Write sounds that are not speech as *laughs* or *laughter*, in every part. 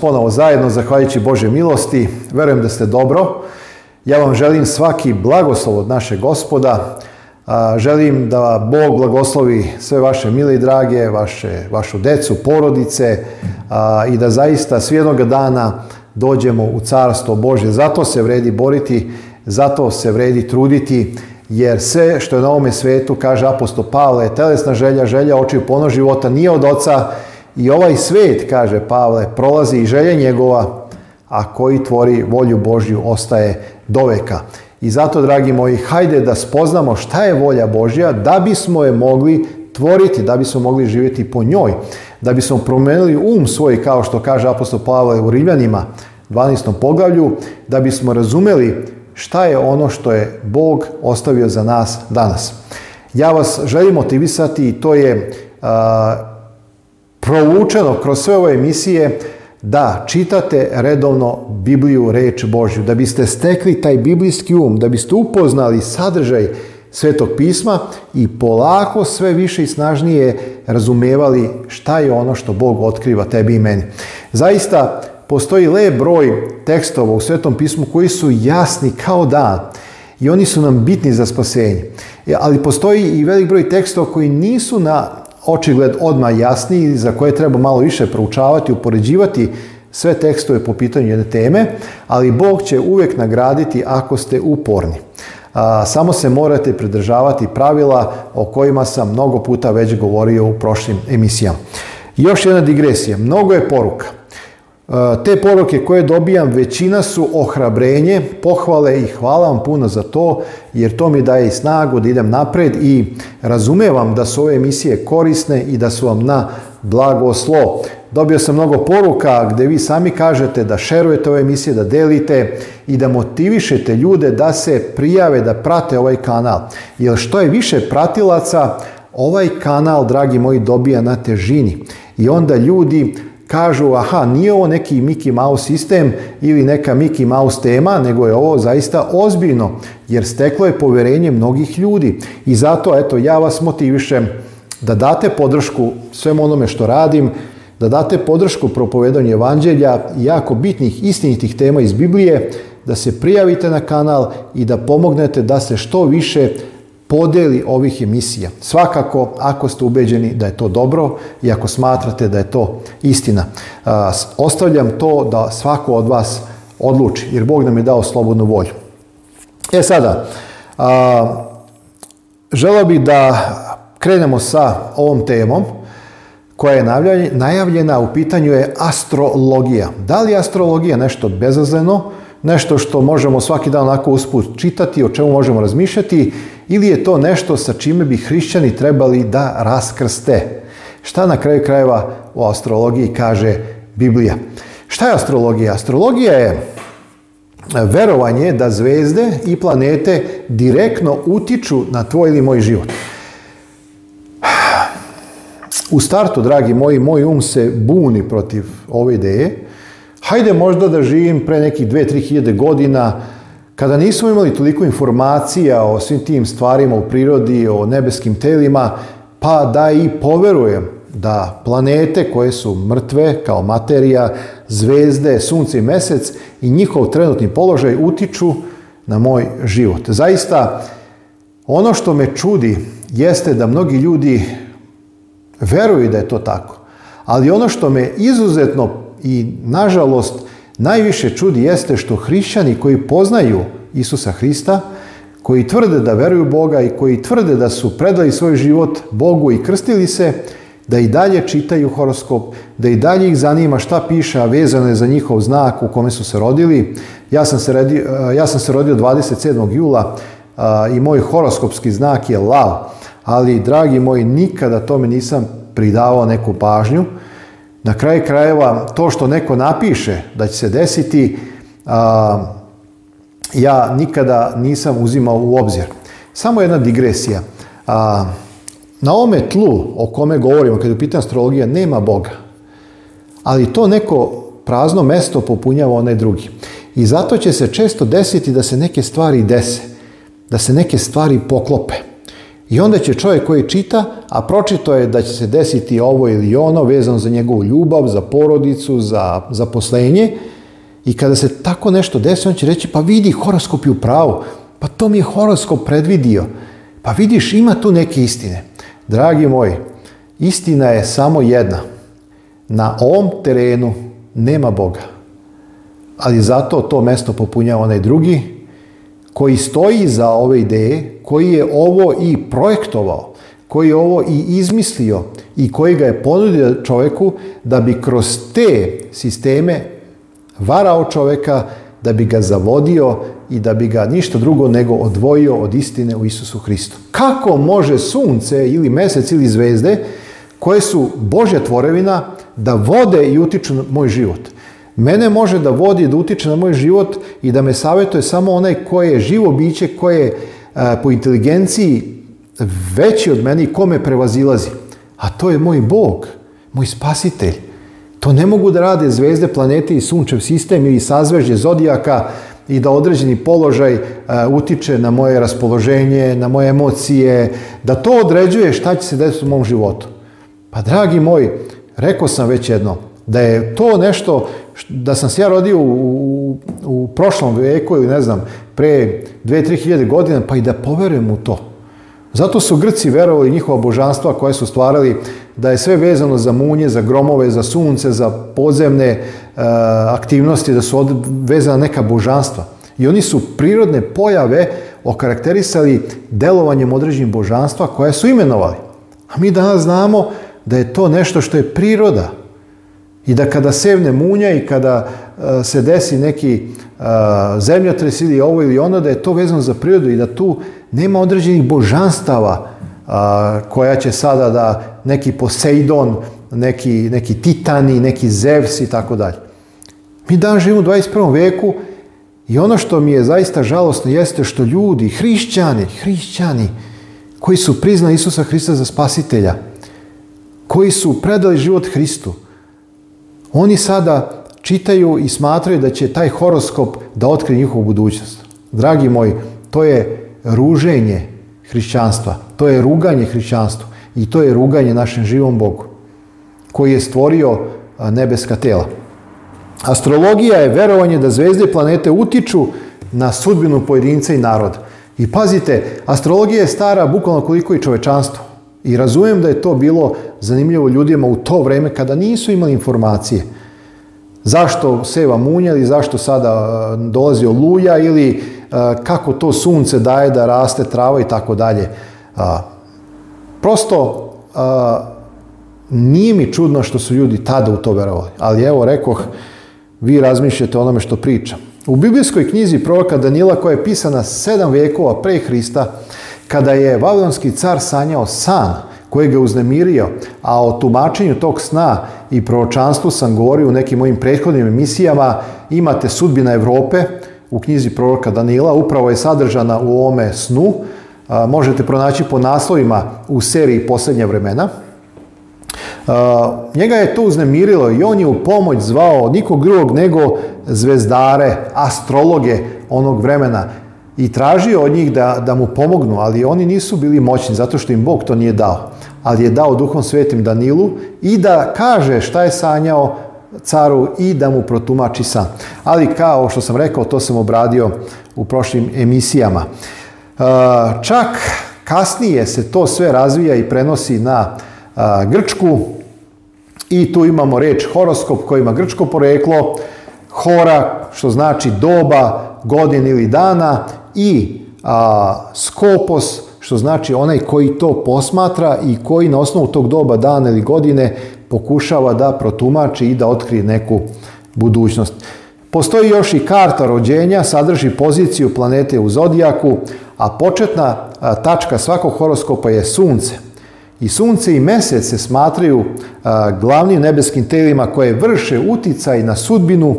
ponovo zajedno, zahvaljujući Bože milosti. Verujem da ste dobro. Ja vam želim svaki blagoslov od našeg gospoda. Želim da Bog blagoslovi sve vaše mile i drage, vaše, vašu decu, porodice i da zaista svjednog dana dođemo u carstvo Bože. Zato se vredi boriti, zato se vredi truditi, jer sve što je na ovome svetu, kaže apostol Pavle, telesna želja, želja očiju pono života nije od oca, i ovaj svet, kaže Pavle, prolazi i želje njegova, a koji tvori volju Božju ostaje doveka. I zato, dragi moji, hajde da spoznamo šta je volja Božja da bismo je mogli tvoriti, da bismo mogli živjeti po njoj, da bismo promijenili um svoj, kao što kaže apostol Pavle u Rimljanima, 12. poglavlju, da bismo razumeli šta je ono što je Bog ostavio za nas danas. Ja vas želim motivisati i to je provučeno kroz sve ove emisije da čitate redovno Bibliju, reč Božju, da biste stekli taj biblijski um, da biste upoznali sadržaj Svetog pisma i polako sve više i snažnije razumevali šta je ono što Bog otkriva tebi i meni. Zaista, postoji le broj tekstova u Svetom pismu koji su jasni kao dan i oni su nam bitni za spasenje. E, ali postoji i velik broj tekstova koji nisu na očigled odmah jasniji, za koje treba malo više proučavati, upoređivati sve tekstove po pitanju jedne teme, ali Bog će uvijek nagraditi ako ste uporni. samo se morate pridržavati pravila o kojima sam mnogo puta već govorio u prošlim emisijama. Još jedna digresija. Mnogo je poruka. E, te poruke koje dobijam većina su ohrabrenje, pohvale i hvala vam puno za to jer to mi daje i snagu da idem napred i razumevam da su ove emisije korisne i da su vam na blagoslo. Dobio sam mnogo poruka gdje vi sami kažete da šerujete ove emisije, da delite i da motivišete ljude da se prijave da prate ovaj kanal. Jer što je više pratilaca, ovaj kanal, dragi moji, dobija na težini. I onda ljudi kažu aha, nije ovo neki Mickey Mouse sistem ili neka Mickey Mouse tema, nego je ovo zaista ozbiljno, jer steklo je povjerenje mnogih ljudi. I zato, eto, ja vas motivišem da date podršku svemu onome što radim, da date podršku propovedanju evanđelja i jako bitnih istinitih tema iz Biblije, da se prijavite na kanal i da pomognete da se što više podeli ovih emisija. Svakako, ako ste ubeđeni da je to dobro i ako smatrate da je to istina. Ostavljam to da svako od vas odluči, jer Bog nam je dao slobodnu volju. E sada, želeo bih da krenemo sa ovom temom koja je najavljena, u pitanju je astrologija. Da li je astrologija nešto bezazleno, nešto što možemo svaki dan onako usput čitati, o čemu možemo razmišljati ili je to nešto sa čime bi hrišćani trebali da raskrste? Šta na kraju krajeva u astrologiji kaže Biblija? Šta je astrologija? Astrologija je e, verovanje da zvezde i planete direktno utiču na tvoj ili moj život. U startu, dragi moji, moj um se buni protiv ove ideje. Hajde možda da živim pre nekih 2-3 hiljade godina kada nismo imali toliko informacija o svim tim stvarima u prirodi, o nebeskim telima, pa da i poverujem da planete koje su mrtve kao materija, zvezde, sunce i mesec i njihov trenutni položaj utiču na moj život. Zaista, ono što me čudi jeste da mnogi ljudi veruju da je to tako. Ali ono što me izuzetno i nažalost Najviše čudi jeste što hrišćani koji poznaju Isusa Hrista, koji tvrde da veruju Boga i koji tvrde da su predali svoj život Bogu i krstili se, da i dalje čitaju horoskop, da i dalje ih zanima šta piše, a vezano je za njihov znak u kome su se rodili. Ja sam se, rodio, e, ja sam se 27. jula e, i moj horoskopski znak je lav, ali dragi moji, nikada tome nisam pridavao neku pažnju na kraju krajeva, to što neko napiše da će se desiti, a, ja nikada nisam uzimao u obzir. Samo jedna digresija. A, na ovome tlu o kome govorimo, kada je pitan astrologija, nema Boga. Ali to neko prazno mesto popunjava onaj drugi. I zato će se često desiti da se neke stvari dese, da se neke stvari poklope. I onda će čovjek koji čita, a pročito je da će se desiti ovo ili ono vezano za njegovu ljubav, za porodicu, za zaposlenje. I kada se tako nešto desi, on će reći pa vidi horoskop je u pravu, pa to mi je horoskop predvidio. Pa vidiš ima tu neke istine. Dragi moji, istina je samo jedna. Na ovom terenu nema Boga. Ali zato to mesto popunjava onaj drugi koji stoji za ove ideje, koji je ovo i projektovao, koji je ovo i izmislio i koji ga je ponudio čovjeku da bi kroz te sisteme varao čovjeka, da bi ga zavodio i da bi ga ništa drugo nego odvojio od istine u Isusu Hristu. Kako može sunce ili mjesec ili zvezde koje su Božja tvorevina da vode i utiču na moj život? Mene može da vodi, da utiče na moj život i da me savjetuje samo onaj koje je živo biće, koje je po inteligenciji veći od mene i ko me prevazilazi. A to je moj Bog, moj spasitelj. To ne mogu da rade zvezde, planete i sunčev sistem ili sazvežđe zodijaka i da određeni položaj e, utiče na moje raspoloženje, na moje emocije, da to određuje šta će se desiti u mom životu. Pa dragi moj, rekao sam već jedno, da je to nešto da sam se ja rodio u, u prošlom vijeku ili ne znam, pre 2 tri hiljade godina, pa i da poverujem u to. Zato su Grci verovali njihova božanstva koje su stvarali da je sve vezano za munje, za gromove, za sunce, za podzemne e, aktivnosti, da su od, vezana neka božanstva. I oni su prirodne pojave okarakterisali delovanjem određenih božanstva koje su imenovali. A mi danas znamo da je to nešto što je priroda, i da kada sevne munja i kada e, se desi neki e, zemljotres ili ovo ili ono, da je to vezano za prirodu i da tu nema određenih božanstava e, koja će sada da neki Poseidon, neki, Titani, neki Zevs i tako dalje. Mi danas živimo u 21. veku i ono što mi je zaista žalostno jeste što ljudi, hrišćani, hrišćani, koji su priznali Isusa Hrista za spasitelja, koji su predali život Hristu, oni sada čitaju i smatraju da će taj horoskop da otkrije njihovu budućnost. Dragi moji, to je ruženje hrišćanstva, to je ruganje hrišćanstvu i to je ruganje našem živom Bogu koji je stvorio nebeska tela. Astrologija je verovanje da zvezde i planete utiču na sudbinu pojedinca i naroda. I pazite, astrologija je stara bukvalno koliko i čovečanstvo. I razumijem da je to bilo zanimljivo ljudima u to vrijeme kada nisu imali informacije. Zašto seva munja ili zašto sada e, dolazi oluja ili e, kako to sunce daje da raste trava i tako dalje. E, prosto nije mi čudno što su ljudi tada u to verovali. Ali evo rekoh, vi razmišljate o onome što pričam. U biblijskoj knjizi proroka Danila koja je pisana sedam vjekova pre Hrista, kada je Vavilonski car sanjao san koji ga uznemirio, a o tumačenju tog sna i proročanstvu sam govorio u nekim mojim prethodnim emisijama, imate sudbina Europe u knjizi proroka Danila, upravo je sadržana u ovome snu, možete pronaći po naslovima u seriji Posljednja vremena. njega je to uznemirilo i on je u pomoć zvao nikog drugog nego zvezdare, astrologe onog vremena i tražio od njih da, da mu pomognu, ali oni nisu bili moćni zato što im Bog to nije dao. Ali je dao Duhom Svetim Danilu i da kaže šta je sanjao caru i da mu protumači san. Ali kao što sam rekao, to sam obradio u prošlim emisijama. E, čak kasnije se to sve razvija i prenosi na e, Grčku i tu imamo reč horoskop koji ima grčko poreklo, hora što znači doba, godin ili dana i a, skopos, što znači onaj koji to posmatra i koji na osnovu tog doba, dana ili godine pokušava da protumači i da otkrije neku budućnost. Postoji još i karta rođenja, sadrži poziciju planete u zodijaku, a početna tačka svakog horoskopa je sunce. I sunce i mesec se smatraju glavnim nebeskim telima koje vrše uticaj na sudbinu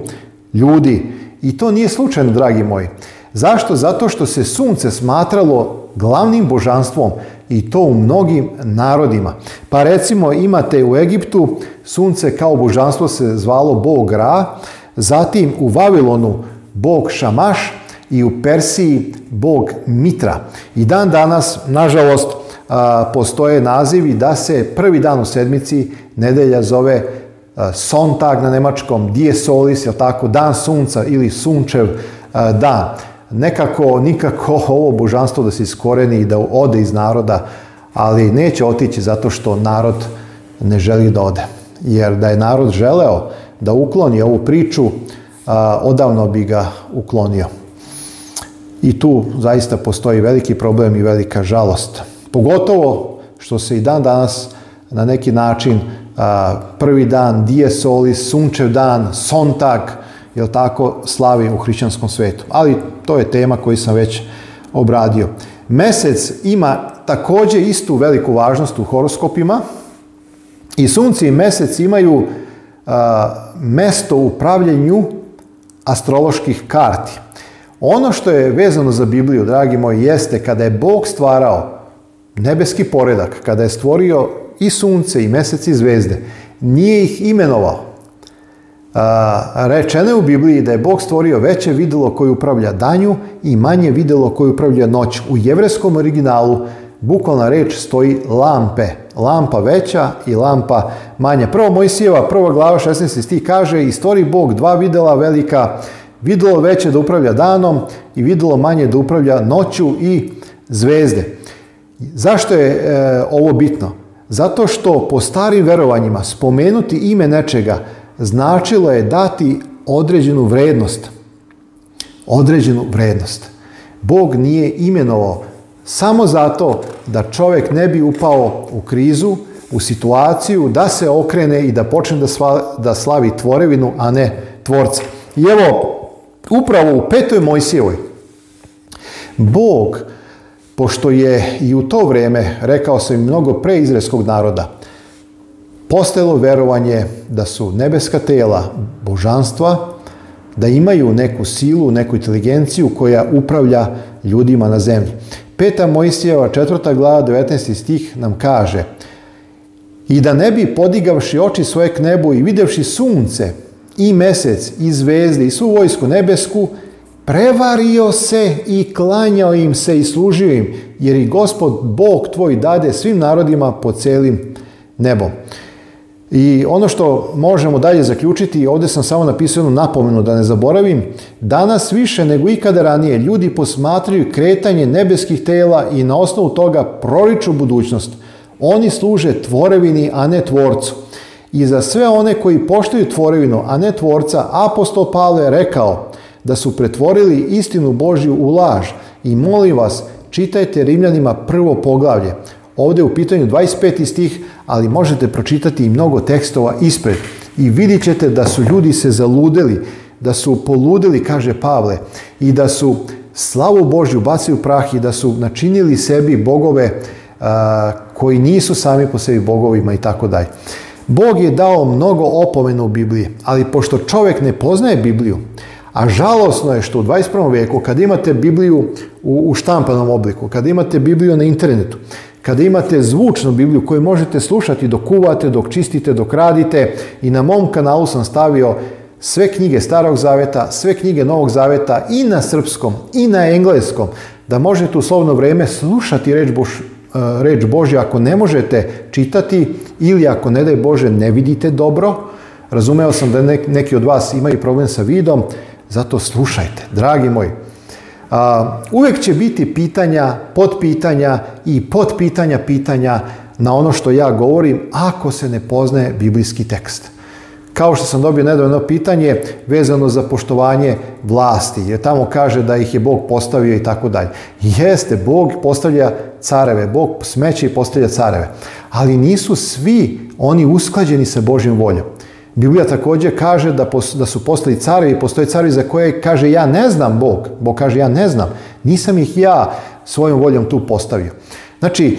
ljudi i to nije slučajno, dragi moji. Zašto? Zato što se sunce smatralo glavnim božanstvom i to u mnogim narodima. Pa recimo imate u Egiptu sunce kao božanstvo se zvalo bog Ra, zatim u Vavilonu bog Šamaš i u Persiji bog Mitra. I dan danas, nažalost, postoje nazivi da se prvi dan u sedmici nedelja zove E, Sontag na nemačkom, Die Solis, je tako, dan sunca ili sunčev e, dan. Nekako, nikako *laughs* ovo božanstvo da se iskoreni i da ode iz naroda, ali neće otići zato što narod ne želi da ode. Jer da je narod želeo da ukloni ovu priču, e, odavno bi ga uklonio. I tu zaista postoji veliki problem i velika žalost. Pogotovo što se i dan danas na neki način prvi dan, Die Solis, sunčev dan, Sontag, jel tako, slavi u hrišćanskom svetu. Ali to je tema koju sam već obradio. Mesec ima također istu veliku važnost u horoskopima i sunci i mesec imaju mesto u pravljenju astroloških karti. Ono što je vezano za Bibliju, dragi moji, jeste kada je Bog stvarao nebeski poredak, kada je stvorio i sunce, i mjesec, i zvezde. Nije ih imenovao. Rečeno je u Bibliji da je Bog stvorio veće videlo koje upravlja danju i manje videlo koje upravlja noć. U jevreskom originalu bukvalna reč stoji lampe. Lampa veća i lampa manja. Prvo Mojsijeva, prva glava 16. stih kaže i stvori Bog dva videla velika, vidjelo veće da upravlja danom i vidjelo manje da upravlja noću i zvezde. Zašto je e, ovo bitno? Zato što po starim verovanjima spomenuti ime nečega značilo je dati određenu vrednost. Određenu vrednost. Bog nije imenovao samo zato da čovjek ne bi upao u krizu, u situaciju da se okrene i da počne da, da slavi tvorevinu, a ne tvorca. I evo, upravo u petoj Mojsijevoj, Bog pošto je i u to vrijeme, rekao sam i mnogo izraelskog naroda, postojalo verovanje da su nebeska tela božanstva, da imaju neku silu, neku inteligenciju koja upravlja ljudima na zemlji. Peta Mojsijeva, četvrta glava, 19. stih nam kaže I da ne bi podigavši oči svoje k nebu i videvši sunce i mesec i zvezde i svu vojsku nebesku, prevario se i klanjao im se i služio im, jer i gospod Bog tvoj dade svim narodima po celim nebom. I ono što možemo dalje zaključiti, ovdje sam samo napisao jednu napomenu da ne zaboravim, danas više nego ikada ranije ljudi posmatraju kretanje nebeskih tela i na osnovu toga proriču budućnost. Oni služe tvorevini, a ne tvorcu. I za sve one koji poštuju tvorevinu, a ne tvorca, apostol Pavle je rekao, da su pretvorili istinu Božju u laž i molim vas, čitajte Rimljanima prvo poglavlje. Ovdje je u pitanju 25. stih, ali možete pročitati i mnogo tekstova ispred i vidit ćete da su ljudi se zaludeli, da su poludeli, kaže Pavle, i da su slavu Božju bacili u prah i da su načinili sebi bogove koji nisu sami po sebi bogovima i tako dalje. Bog je dao mnogo opomenu u Bibliji, ali pošto čovjek ne poznaje Bibliju, a žalosno je što u 21. vijeku, kad imate Bibliju u, u štampanom obliku, kad imate Bibliju na internetu, kada imate zvučnu Bibliju koju možete slušati dok kuvate, dok čistite, dok radite i na mom kanalu sam stavio sve knjige Starog Zaveta, sve knjige Novog Zaveta i na srpskom i na engleskom, da možete u slovno vrijeme slušati reč, Bož, e, reč Božja ako ne možete čitati ili ako ne daj Bože ne vidite dobro. Razumeo sam da neki od vas imaju problem sa vidom, zato slušajte, dragi moji. uvijek će biti pitanja, potpitanja i potpitanja pitanja na ono što ja govorim ako se ne poznaje biblijski tekst. Kao što sam dobio nedavno pitanje vezano za poštovanje vlasti, jer tamo kaže da ih je Bog postavio i tako dalje. Jeste, Bog postavlja careve, Bog smeće i postavlja careve, ali nisu svi oni usklađeni sa Božjim voljom. Biblija također kaže da, da su postali carevi, postoje carevi za koje kaže ja ne znam Bog. Bog kaže ja ne znam. Nisam ih ja svojom voljom tu postavio. Znači, e,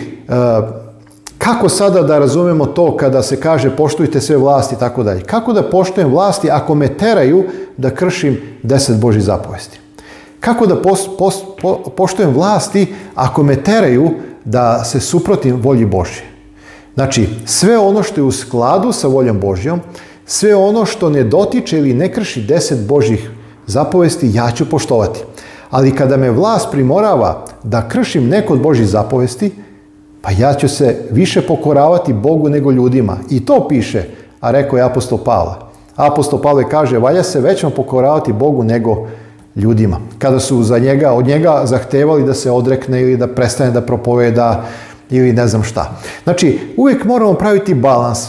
kako sada da razumemo to kada se kaže poštujte sve vlasti i tako dalje? Kako da poštujem vlasti ako me teraju da kršim deset Božih zapovesti? Kako da poštujem vlasti ako me teraju da se suprotim volji Božje? Znači, sve ono što je u skladu sa voljom Božjom, sve ono što ne dotiče ili ne krši deset Božjih zapovesti, ja ću poštovati. Ali kada me vlast primorava da kršim neko od božjih zapovesti, pa ja ću se više pokoravati Bogu nego ljudima. I to piše, a rekao je apostol Pavle. Apostol Pavle kaže, valja se većom pokoravati Bogu nego ljudima. Kada su za njega, od njega zahtevali da se odrekne ili da prestane da propoveda ili ne znam šta. Znači, uvijek moramo praviti balans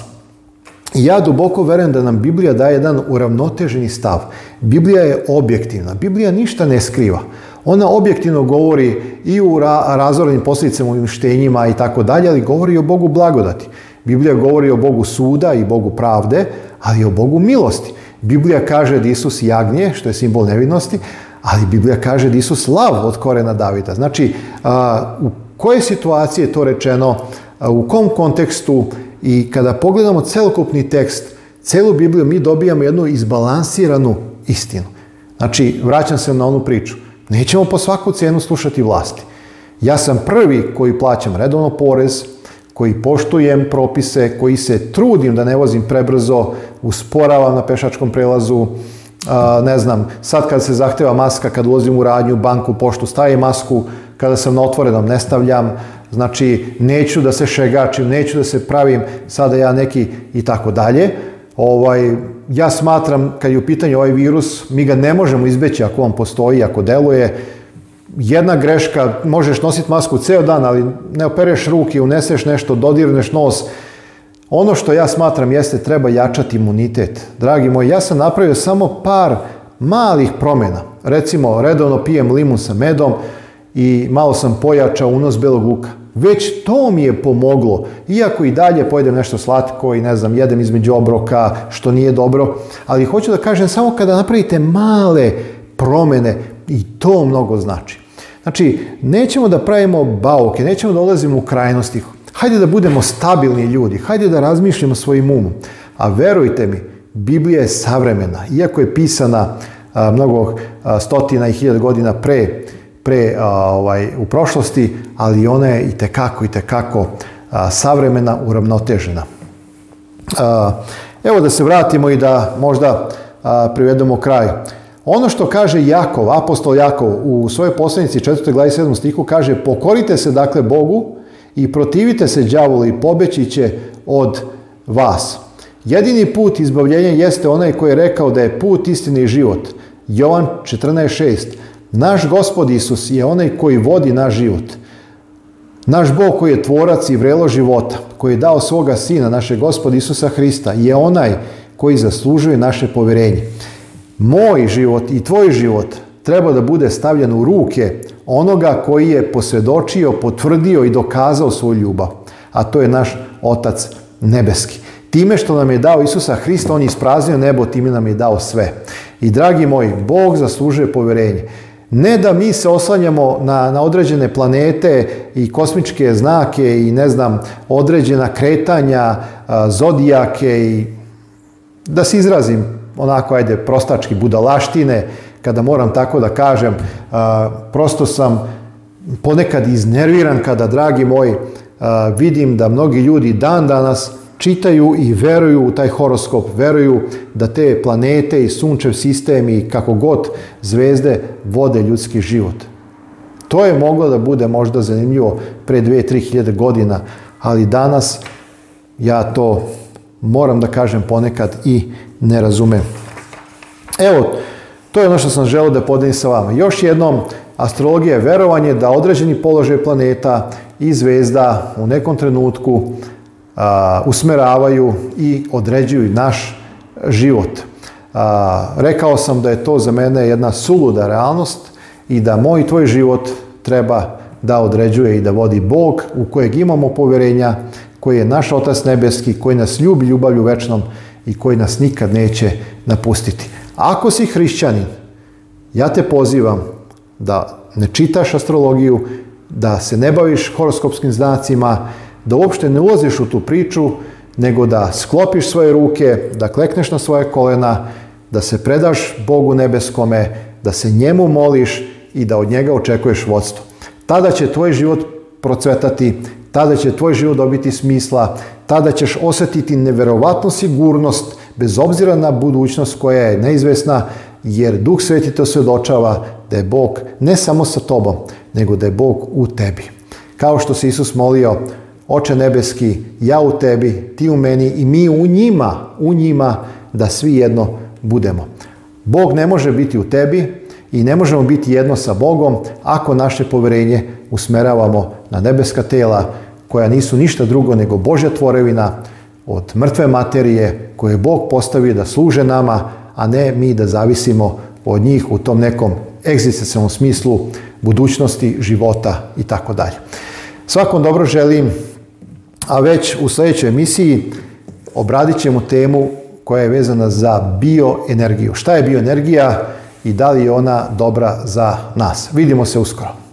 ja duboko verujem da nam Biblija daje jedan uravnoteženi stav. Biblija je objektivna. Biblija ništa ne skriva. Ona objektivno govori i u razornim posljedicama, uništenjima i tako dalje, ali govori o Bogu blagodati. Biblija govori o Bogu suda i Bogu pravde, ali i o Bogu milosti. Biblija kaže da Isus jagnje, što je simbol nevidnosti, ali Biblija kaže da Isus lav od korena Davida. Znači, u kojoj situaciji je to rečeno, u kom kontekstu i kada pogledamo celokupni tekst, celu Bibliju mi dobijamo jednu izbalansiranu istinu. Znači, vraćam se na onu priču. Nećemo po svaku cijenu slušati vlasti. Ja sam prvi koji plaćam redovno porez, koji poštujem propise, koji se trudim da ne vozim prebrzo, usporavam na pešačkom prelazu, ne znam, sad kad se zahteva maska, kad ulazim u radnju, banku, poštu, stavim masku, kada sam na otvorenom ne stavljam, Znači, neću da se šegačim, neću da se pravim sada ja neki i tako dalje. Ovaj, ja smatram, kad je u pitanju ovaj virus, mi ga ne možemo izbeći ako on postoji, ako deluje. Jedna greška, možeš nositi masku ceo dan, ali ne opereš ruke, uneseš nešto, dodirneš nos. Ono što ja smatram jeste treba jačati imunitet. Dragi moji, ja sam napravio samo par malih promjena. Recimo, redovno pijem limun sa medom, i malo sam pojačao unos belog luka. Već to mi je pomoglo, iako i dalje pojedem nešto slatko i ne znam, jedem između obroka, što nije dobro, ali hoću da kažem samo kada napravite male promjene i to mnogo znači. Znači, nećemo da pravimo bauke, nećemo da ulazimo u krajnosti. Hajde da budemo stabilni ljudi, hajde da razmišljamo svojim umom. A verujte mi, Biblija je savremena, iako je pisana mnogo stotina i hiljada godina pre pre ovaj, u prošlosti, ali ona je i tekako i tekako savremena, uravnotežena. Evo da se vratimo i da možda privedemo kraj. Ono što kaže Jakov, apostol Jakov, u svojoj poslanici 4. glavi 7. stihu kaže Pokorite se dakle Bogu i protivite se đavolu i pobeći će od vas. Jedini put izbavljenja jeste onaj koji je rekao da je put istine i život. Jovan 14.6. Naš gospod Isus je onaj koji vodi naš život. Naš Bog koji je tvorac i vrelo života, koji je dao svoga sina, našeg gospod Isusa Hrista, je onaj koji zaslužuje naše povjerenje. Moj život i tvoj život treba da bude stavljen u ruke onoga koji je posvjedočio, potvrdio i dokazao svoju ljubav, a to je naš Otac Nebeski. Time što nam je dao Isusa Hrista, On je ispraznio nebo, time nam je dao sve. I dragi moji, Bog zaslužuje povjerenje. Ne da mi se oslanjamo na, na određene planete i kosmičke znake i ne znam, određena kretanja, zodijake i da se izrazim onako, ajde, prostački budalaštine, kada moram tako da kažem, prosto sam ponekad iznerviran kada, dragi moj vidim da mnogi ljudi dan danas čitaju i veruju u taj horoskop, veruju da te planete i sunčev sistem i kako god zvezde vode ljudski život. To je moglo da bude možda zanimljivo pre 2-3 hiljade godina, ali danas ja to moram da kažem ponekad i ne razumem. Evo, to je ono što sam želio da podelim sa vama. Još jednom, astrologija je verovanje da određeni položaj planeta i zvezda u nekom trenutku usmeravaju i određuju naš život. Rekao sam da je to za mene jedna suluda realnost i da moj tvoj život treba da određuje i da vodi Bog u kojeg imamo povjerenja, koji je naš Otac Nebeski, koji nas ljubi ljubavlju večnom i koji nas nikad neće napustiti. Ako si hrišćanin, ja te pozivam da ne čitaš astrologiju, da se ne baviš horoskopskim znacima, da uopšte ne ulaziš u tu priču, nego da sklopiš svoje ruke, da klekneš na svoje kolena, da se predaš Bogu nebeskome, da se njemu moliš i da od njega očekuješ vodstvo. Tada će tvoj život procvetati, tada će tvoj život dobiti smisla, tada ćeš osjetiti neverovatnu sigurnost bez obzira na budućnost koja je neizvesna, jer Duh Sveti to svjedočava da je Bog ne samo sa tobom, nego da je Bog u tebi. Kao što se Isus molio, Oče nebeski, ja u tebi, ti u meni i mi u njima, u njima da svi jedno budemo. Bog ne može biti u tebi i ne možemo biti jedno sa Bogom ako naše povjerenje usmeravamo na nebeska tela koja nisu ništa drugo nego Božja tvorevina od mrtve materije koje je Bog postavio da služe nama, a ne mi da zavisimo od njih u tom nekom egzistencijalnom smislu budućnosti, života i tako dalje. Svakom dobro želim a već u sljedećoj emisiji obradit ćemo temu koja je vezana za bioenergiju. Šta je bioenergija i da li je ona dobra za nas? Vidimo se uskoro.